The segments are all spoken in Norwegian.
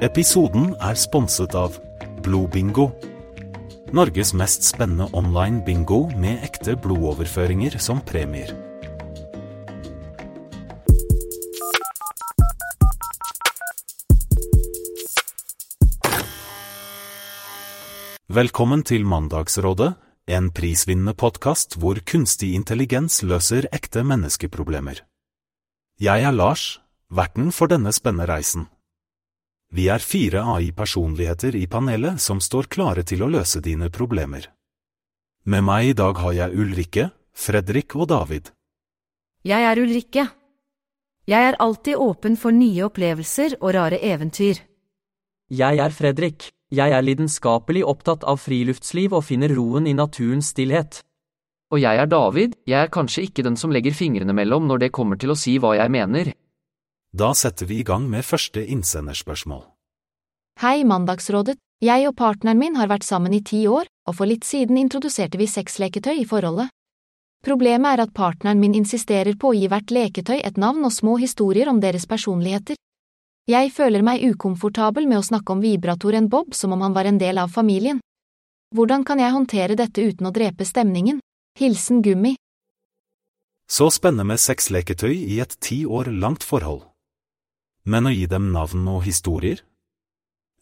Episoden er sponset av Blodbingo. Norges mest spennende online bingo med ekte blodoverføringer som premier. Velkommen til Mandagsrådet, en prisvinnende podkast hvor kunstig intelligens løser ekte menneskeproblemer. Jeg er Lars, verten for denne spennende reisen. Vi er fire AI-personligheter i panelet som står klare til å løse dine problemer. Med meg i dag har jeg Ulrikke, Fredrik og David. Jeg er Ulrikke. Jeg er alltid åpen for nye opplevelser og rare eventyr. Jeg er Fredrik. Jeg er lidenskapelig opptatt av friluftsliv og finner roen i naturens stillhet. Og jeg er David, jeg er kanskje ikke den som legger fingrene mellom når det kommer til å si hva jeg mener. Da setter vi i gang med første innsenderspørsmål. Hei, Mandagsrådet. Jeg og partneren min har vært sammen i ti år, og for litt siden introduserte vi sexleketøy i forholdet. Problemet er at partneren min insisterer på å gi hvert leketøy et navn og små historier om deres personligheter. Jeg føler meg ukomfortabel med å snakke om vibratoren Bob som om han var en del av familien. Hvordan kan jeg håndtere dette uten å drepe stemningen? Hilsen Gummi. Så spennende med sexleketøy i et ti år langt forhold. Men å gi dem navn og historier?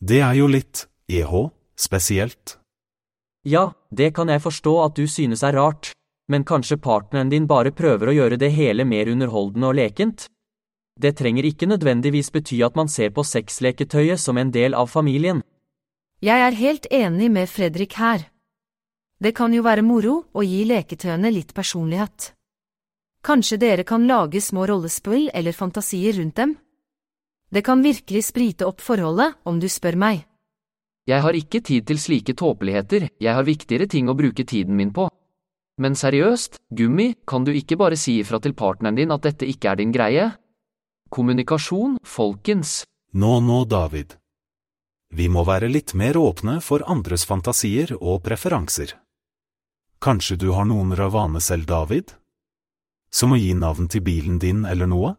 Det er jo litt EH, spesielt. Ja, det kan jeg forstå at du synes er rart, men kanskje partneren din bare prøver å gjøre det hele mer underholdende og lekent? Det trenger ikke nødvendigvis bety at man ser på sexleketøyet som en del av familien. Jeg er helt enig med Fredrik her. Det kan jo være moro å gi leketøyene litt personlighet. Kanskje dere kan lage små rollespill eller fantasier rundt dem? Det kan virkelig sprite opp forholdet, om du spør meg. Jeg har ikke tid til slike tåpeligheter, jeg har viktigere ting å bruke tiden min på. Men seriøst, Gummi, kan du ikke bare si ifra til partneren din at dette ikke er din greie? Kommunikasjon, folkens. Nå, nå, David. Vi må være litt mer åpne for andres fantasier og preferanser. Kanskje du har noen ravane selv, David? Som å gi navn til bilen din eller noe?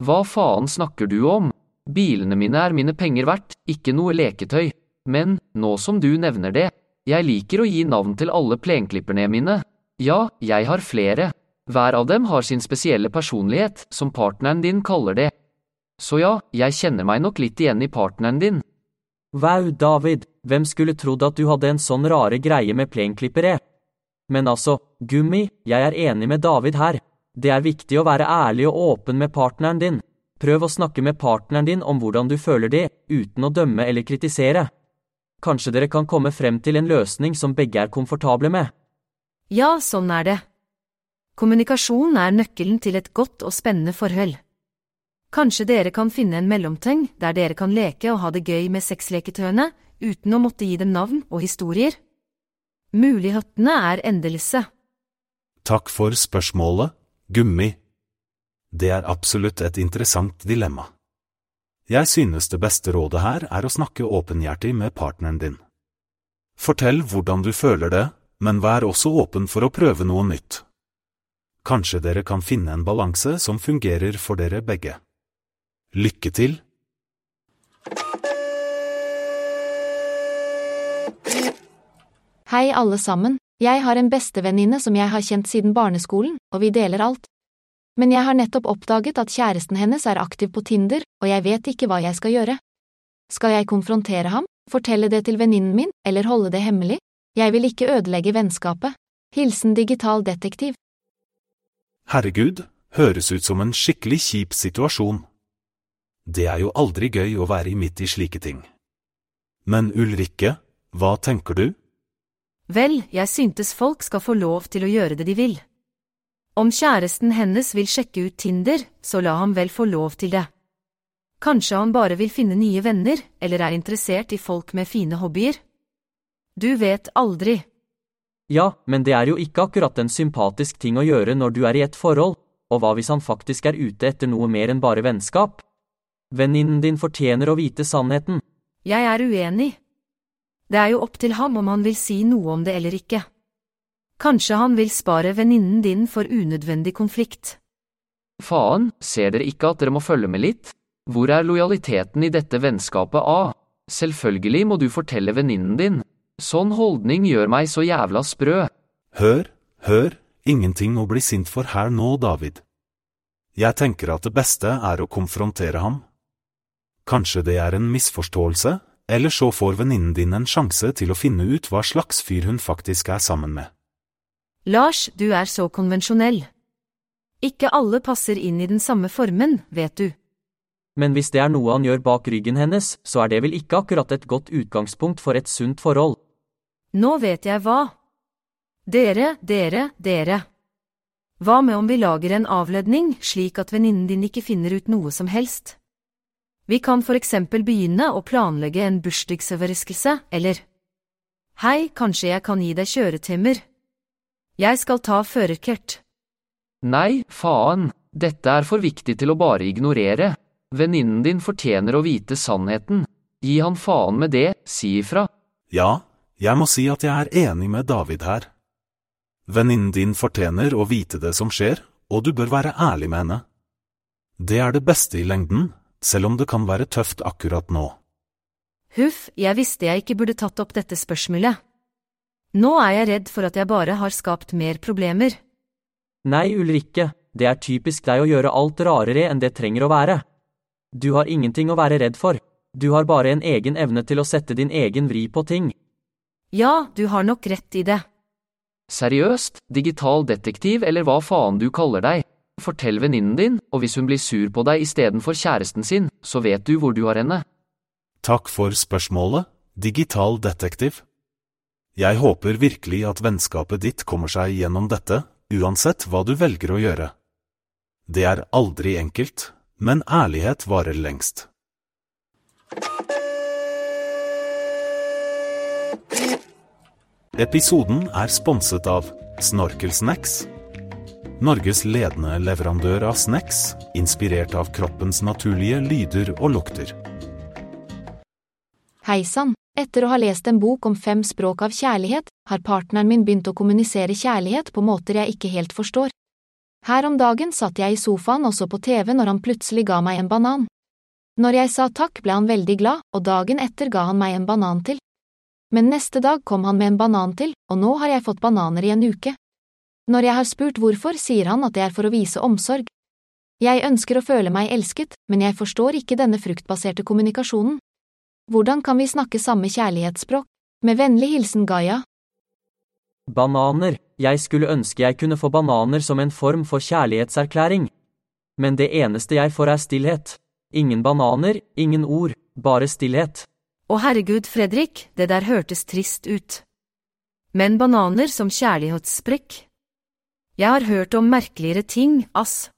Hva faen snakker du om? Bilene mine er mine penger verdt, ikke noe leketøy. Men, nå som du nevner det, jeg liker å gi navn til alle plenklipperne mine. Ja, jeg har flere. Hver av dem har sin spesielle personlighet, som partneren din kaller det. Så ja, jeg kjenner meg nok litt igjen i partneren din. Wow, David, hvem skulle trodd at du hadde en sånn rare greie med plenklippere? Men altså, Gummi, jeg er enig med David her. Det er viktig å være ærlig og åpen med partneren din. Prøv å snakke med partneren din om hvordan du føler det, uten å dømme eller kritisere. Kanskje dere kan komme frem til en løsning som begge er komfortable med. Ja, sånn er det. Kommunikasjon er nøkkelen til et godt og spennende forhold. Kanskje dere kan finne en mellomting der dere kan leke og ha det gøy med sexleketøyene uten å måtte gi dem navn og historier? Mulighetene er endeløse. Takk for spørsmålet, Gummi. Det er absolutt et interessant dilemma. Jeg synes det beste rådet her er å snakke åpenhjertig med partneren din. Fortell hvordan du føler det, men vær også åpen for å prøve noe nytt. Kanskje dere kan finne en balanse som fungerer for dere begge. Lykke til! Hei alle sammen, jeg har en bestevenninne som jeg har kjent siden barneskolen, og vi deler alt. Men jeg har nettopp oppdaget at kjæresten hennes er aktiv på Tinder, og jeg vet ikke hva jeg skal gjøre. Skal jeg konfrontere ham, fortelle det til venninnen min, eller holde det hemmelig? Jeg vil ikke ødelegge vennskapet. Hilsen digital detektiv. Herregud, høres ut som en skikkelig kjip situasjon. Det er jo aldri gøy å være midt i slike ting. Men Ulrikke, hva tenker du? Vel, jeg syntes folk skal få lov til å gjøre det de vil. Om kjæresten hennes vil sjekke ut Tinder, så la ham vel få lov til det. Kanskje han bare vil finne nye venner, eller er interessert i folk med fine hobbyer? Du vet aldri. Ja, men det er jo ikke akkurat en sympatisk ting å gjøre når du er i et forhold, og hva hvis han faktisk er ute etter noe mer enn bare vennskap? Venninnen din fortjener å vite sannheten. Jeg er uenig. Det er jo opp til ham om han vil si noe om det eller ikke. Kanskje han vil spare venninnen din for unødvendig konflikt. Faen, ser dere ikke at dere må følge med litt? Hvor er lojaliteten i dette vennskapet, A? Selvfølgelig må du fortelle venninnen din. Sånn holdning gjør meg så jævla sprø. Hør, hør, ingenting å bli sint for her nå, David. Jeg tenker at det beste er å konfrontere ham. Kanskje det er en misforståelse, eller så får venninnen din en sjanse til å finne ut hva slags fyr hun faktisk er sammen med. Lars, du er så konvensjonell. Ikke alle passer inn i den samme formen, vet du. Men hvis det er noe han gjør bak ryggen hennes, så er det vel ikke akkurat et godt utgangspunkt for et sunt forhold. Nå vet jeg hva. Dere, dere, dere. Hva med om vi lager en avledning, slik at venninnen din ikke finner ut noe som helst? Vi kan for eksempel begynne å planlegge en bursdagsoverraskelse, eller… Hei, kanskje jeg kan gi deg kjøretimer? Jeg skal ta førerkort. Nei, faen, dette er for viktig til å bare ignorere. Venninnen din fortjener å vite sannheten. Gi han faen med det, si ifra. Ja, jeg må si at jeg er enig med David her. Venninnen din fortjener å vite det som skjer, og du bør være ærlig med henne. Det er det beste i lengden, selv om det kan være tøft akkurat nå. Huff, jeg visste jeg ikke burde tatt opp dette spørsmålet. Nå er jeg redd for at jeg bare har skapt mer problemer. Nei, Ulrikke, det er typisk deg å gjøre alt rarere enn det trenger å være. Du har ingenting å være redd for, du har bare en egen evne til å sette din egen vri på ting. Ja, du har nok rett i det. Seriøst, digital detektiv eller hva faen du kaller deg. Fortell venninnen din, og hvis hun blir sur på deg istedenfor kjæresten sin, så vet du hvor du har henne. Takk for spørsmålet, digital detektiv. Jeg håper virkelig at vennskapet ditt kommer seg gjennom dette, uansett hva du velger å gjøre. Det er aldri enkelt, men ærlighet varer lengst. Episoden er sponset av Snorkelsnacks. Norges ledende leverandør av snacks, inspirert av kroppens naturlige lyder og lukter. Hei sann, etter å ha lest en bok om fem språk av kjærlighet, har partneren min begynt å kommunisere kjærlighet på måter jeg ikke helt forstår. Her om dagen satt jeg i sofaen og så på TV når han plutselig ga meg en banan. Når jeg sa takk ble han veldig glad, og dagen etter ga han meg en banan til. Men neste dag kom han med en banan til, og nå har jeg fått bananer i en uke. Når jeg har spurt hvorfor, sier han at det er for å vise omsorg. Jeg ønsker å føle meg elsket, men jeg forstår ikke denne fruktbaserte kommunikasjonen. Hvordan kan vi snakke samme kjærlighetsspråk? Med vennlig hilsen Gaia. Bananer, jeg skulle ønske jeg kunne få bananer som en form for kjærlighetserklæring. Men det eneste jeg får er stillhet. Ingen bananer, ingen ord, bare stillhet. Å herregud, Fredrik, det der hørtes trist ut. Men bananer som kjærlighetssprekk? Jeg har hørt om merkeligere ting, ass.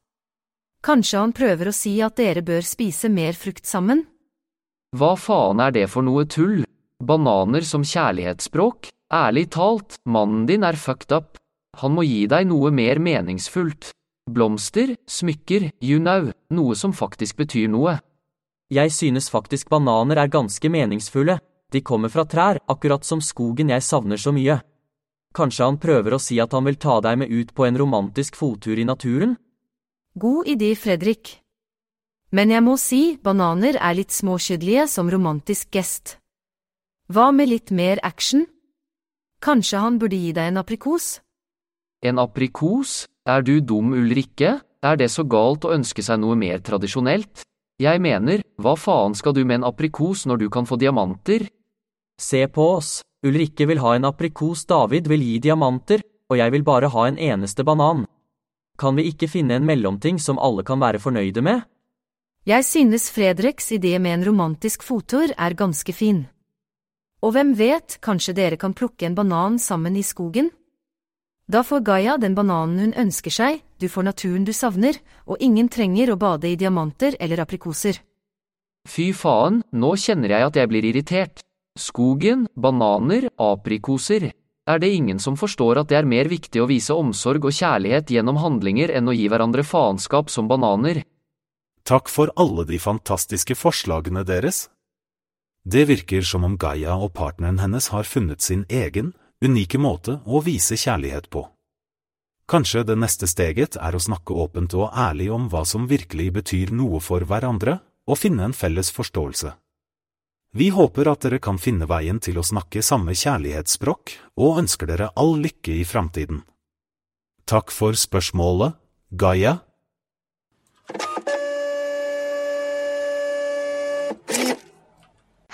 Kanskje han prøver å si at dere bør spise mer frukt sammen? Hva faen er det for noe tull? Bananer som kjærlighetsspråk? Ærlig talt, mannen din er fucked up. Han må gi deg noe mer meningsfullt. Blomster, smykker, you know, noe som faktisk betyr noe. Jeg synes faktisk bananer er ganske meningsfulle, de kommer fra trær, akkurat som skogen jeg savner så mye. Kanskje han prøver å si at han vil ta deg med ut på en romantisk fottur i naturen? God idé, Fredrik. Men jeg må si, bananer er litt småkjedelige som romantisk gest. Hva med litt mer action? Kanskje han burde gi deg en aprikos? En aprikos? Er du dum, Ulrikke? Er det så galt å ønske seg noe mer tradisjonelt? Jeg mener, hva faen skal du med en aprikos når du kan få diamanter? Se på oss, Ulrikke vil ha en aprikos, David vil gi diamanter, og jeg vil bare ha en eneste banan. Kan vi ikke finne en mellomting som alle kan være fornøyde med? Jeg synes Fredriks idé med en romantisk fottur er ganske fin. Og hvem vet, kanskje dere kan plukke en banan sammen i skogen? Da får Gaia den bananen hun ønsker seg, du får naturen du savner, og ingen trenger å bade i diamanter eller aprikoser. Fy faen, nå kjenner jeg at jeg blir irritert. Skogen, bananer, aprikoser. Er det ingen som forstår at det er mer viktig å vise omsorg og kjærlighet gjennom handlinger enn å gi hverandre faenskap som bananer? Takk for alle de fantastiske forslagene deres. Det virker som om Gaia og partneren hennes har funnet sin egen, unike måte å vise kjærlighet på. Kanskje det neste steget er å snakke åpent og ærlig om hva som virkelig betyr noe for hverandre, og finne en felles forståelse. Vi håper at dere kan finne veien til å snakke samme kjærlighetsspråk, og ønsker dere all lykke i framtiden. Takk for spørsmålet, Gaia.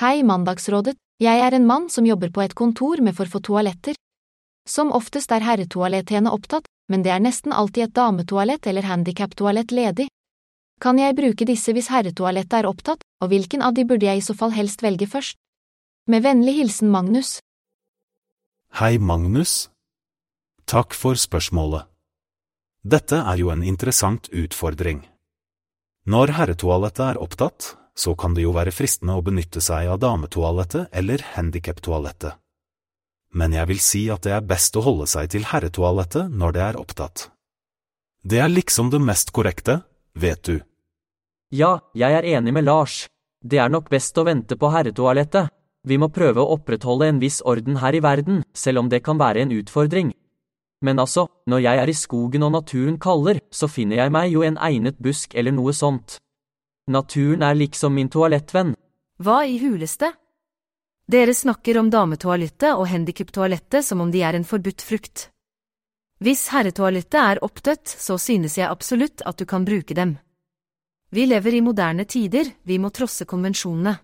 Hei, Mandagsrådet. Jeg er en mann som jobber på et kontor med for få toaletter. Som oftest er herretoalettene opptatt, men det er nesten alltid et dametoalett eller handikaptoalett ledig. Kan jeg bruke disse hvis herretoalettet er opptatt, og hvilken av de burde jeg i så fall helst velge først? Med vennlig hilsen Magnus. Hei, Magnus. Takk for spørsmålet. Dette er jo en interessant utfordring. Når herretoalettet er opptatt, så kan det jo være fristende å benytte seg av dametoalettet eller handikaptoalettet. Men jeg vil si at det er best å holde seg til herretoalettet når det er opptatt. Det er liksom det mest korrekte, vet du. Ja, jeg er enig med Lars. Det er nok best å vente på herretoalettet. Vi må prøve å opprettholde en viss orden her i verden, selv om det kan være en utfordring. Men altså, når jeg er i skogen og naturen kaller, så finner jeg meg jo en egnet busk eller noe sånt. Naturen er liksom min toalettvenn. Hva i huleste? Dere snakker om dametoalettet og handikaptoalettet som om de er en forbudt frukt. Hvis herretoalettet er oppdødt, så synes jeg absolutt at du kan bruke dem. Vi lever i moderne tider, vi må trosse konvensjonene.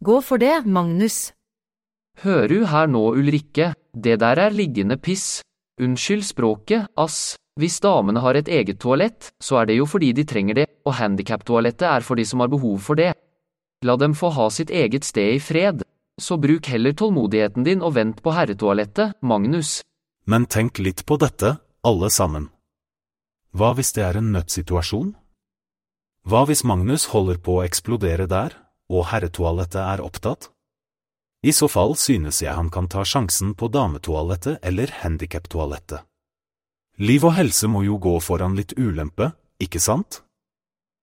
Gå for det, Magnus. Hører du her nå, Ulrikke, det der er liggende piss. Unnskyld språket, ass. Hvis damene har et eget toalett, så er det jo fordi de trenger det, og handikaptoalettet er for de som har behov for det. La dem få ha sitt eget sted i fred. Så bruk heller tålmodigheten din og vent på herretoalettet, Magnus. Men tenk litt på dette, alle sammen. Hva hvis det er en nødtsituasjon? Hva hvis Magnus holder på å eksplodere der, og herretoalettet er opptatt? I så fall synes jeg han kan ta sjansen på dametoalettet eller handikaptoalettet. Liv og helse må jo gå foran litt ulempe, ikke sant?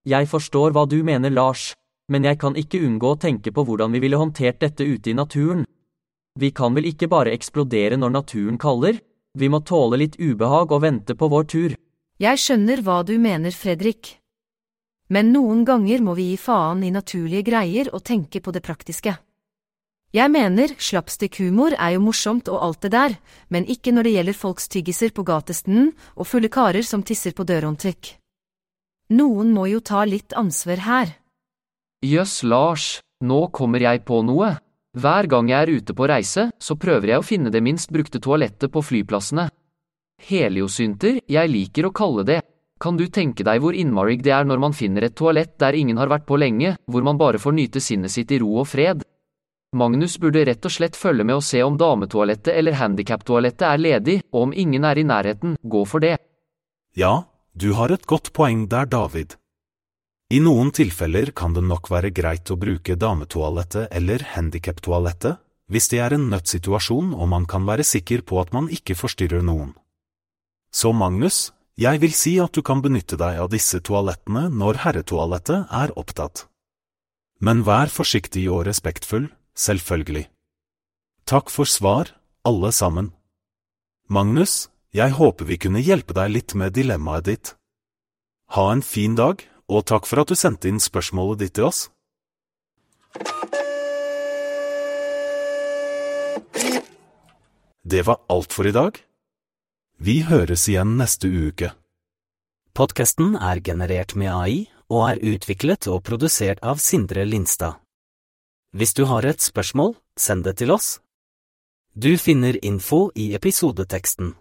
Jeg forstår hva du mener, Lars, men jeg kan ikke unngå å tenke på hvordan vi ville håndtert dette ute i naturen. Vi kan vel ikke bare eksplodere når naturen kaller? Vi må tåle litt ubehag og vente på vår tur. Jeg skjønner hva du mener, Fredrik. Men noen ganger må vi gi faen i naturlige greier og tenke på det praktiske. Jeg mener, slapstikkhumor er jo morsomt og alt det der, men ikke når det gjelder folks tyggiser på gatestenen og fulle karer som tisser på dørhåndtrykk. Noen må jo ta litt ansvar her. Jøss, Lars, nå kommer jeg på noe. Hver gang jeg er ute på reise, så prøver jeg å finne det minst brukte toalettet på flyplassene. Heliosynter, jeg liker å kalle det. Kan du tenke deg hvor innmarig det er når man finner et toalett der ingen har vært på lenge, hvor man bare får nyte sinnet sitt i ro og fred? Magnus burde rett og slett følge med og se om dametoalettet eller handikaptoalettet er ledig, og om ingen er i nærheten, gå for det. Ja, du har et godt poeng der, David. I noen tilfeller kan det nok være greit å bruke dametoalettet eller handikaptoalettet, hvis det er en nødssituasjon og man kan være sikker på at man ikke forstyrrer noen. Så Magnus, jeg vil si at du kan benytte deg av disse toalettene når herretoalettet er opptatt. Men vær forsiktig og respektfull, selvfølgelig. Takk for svar, alle sammen. Magnus, jeg håper vi kunne hjelpe deg litt med dilemmaet ditt. Ha en fin dag, og takk for at du sendte inn spørsmålet ditt til oss. Det var alt for i dag. Vi høres igjen neste uke. Podkasten er generert med AI og er utviklet og produsert av Sindre Lindstad. Hvis du har et spørsmål, send det til oss. Du finner info i episodeteksten.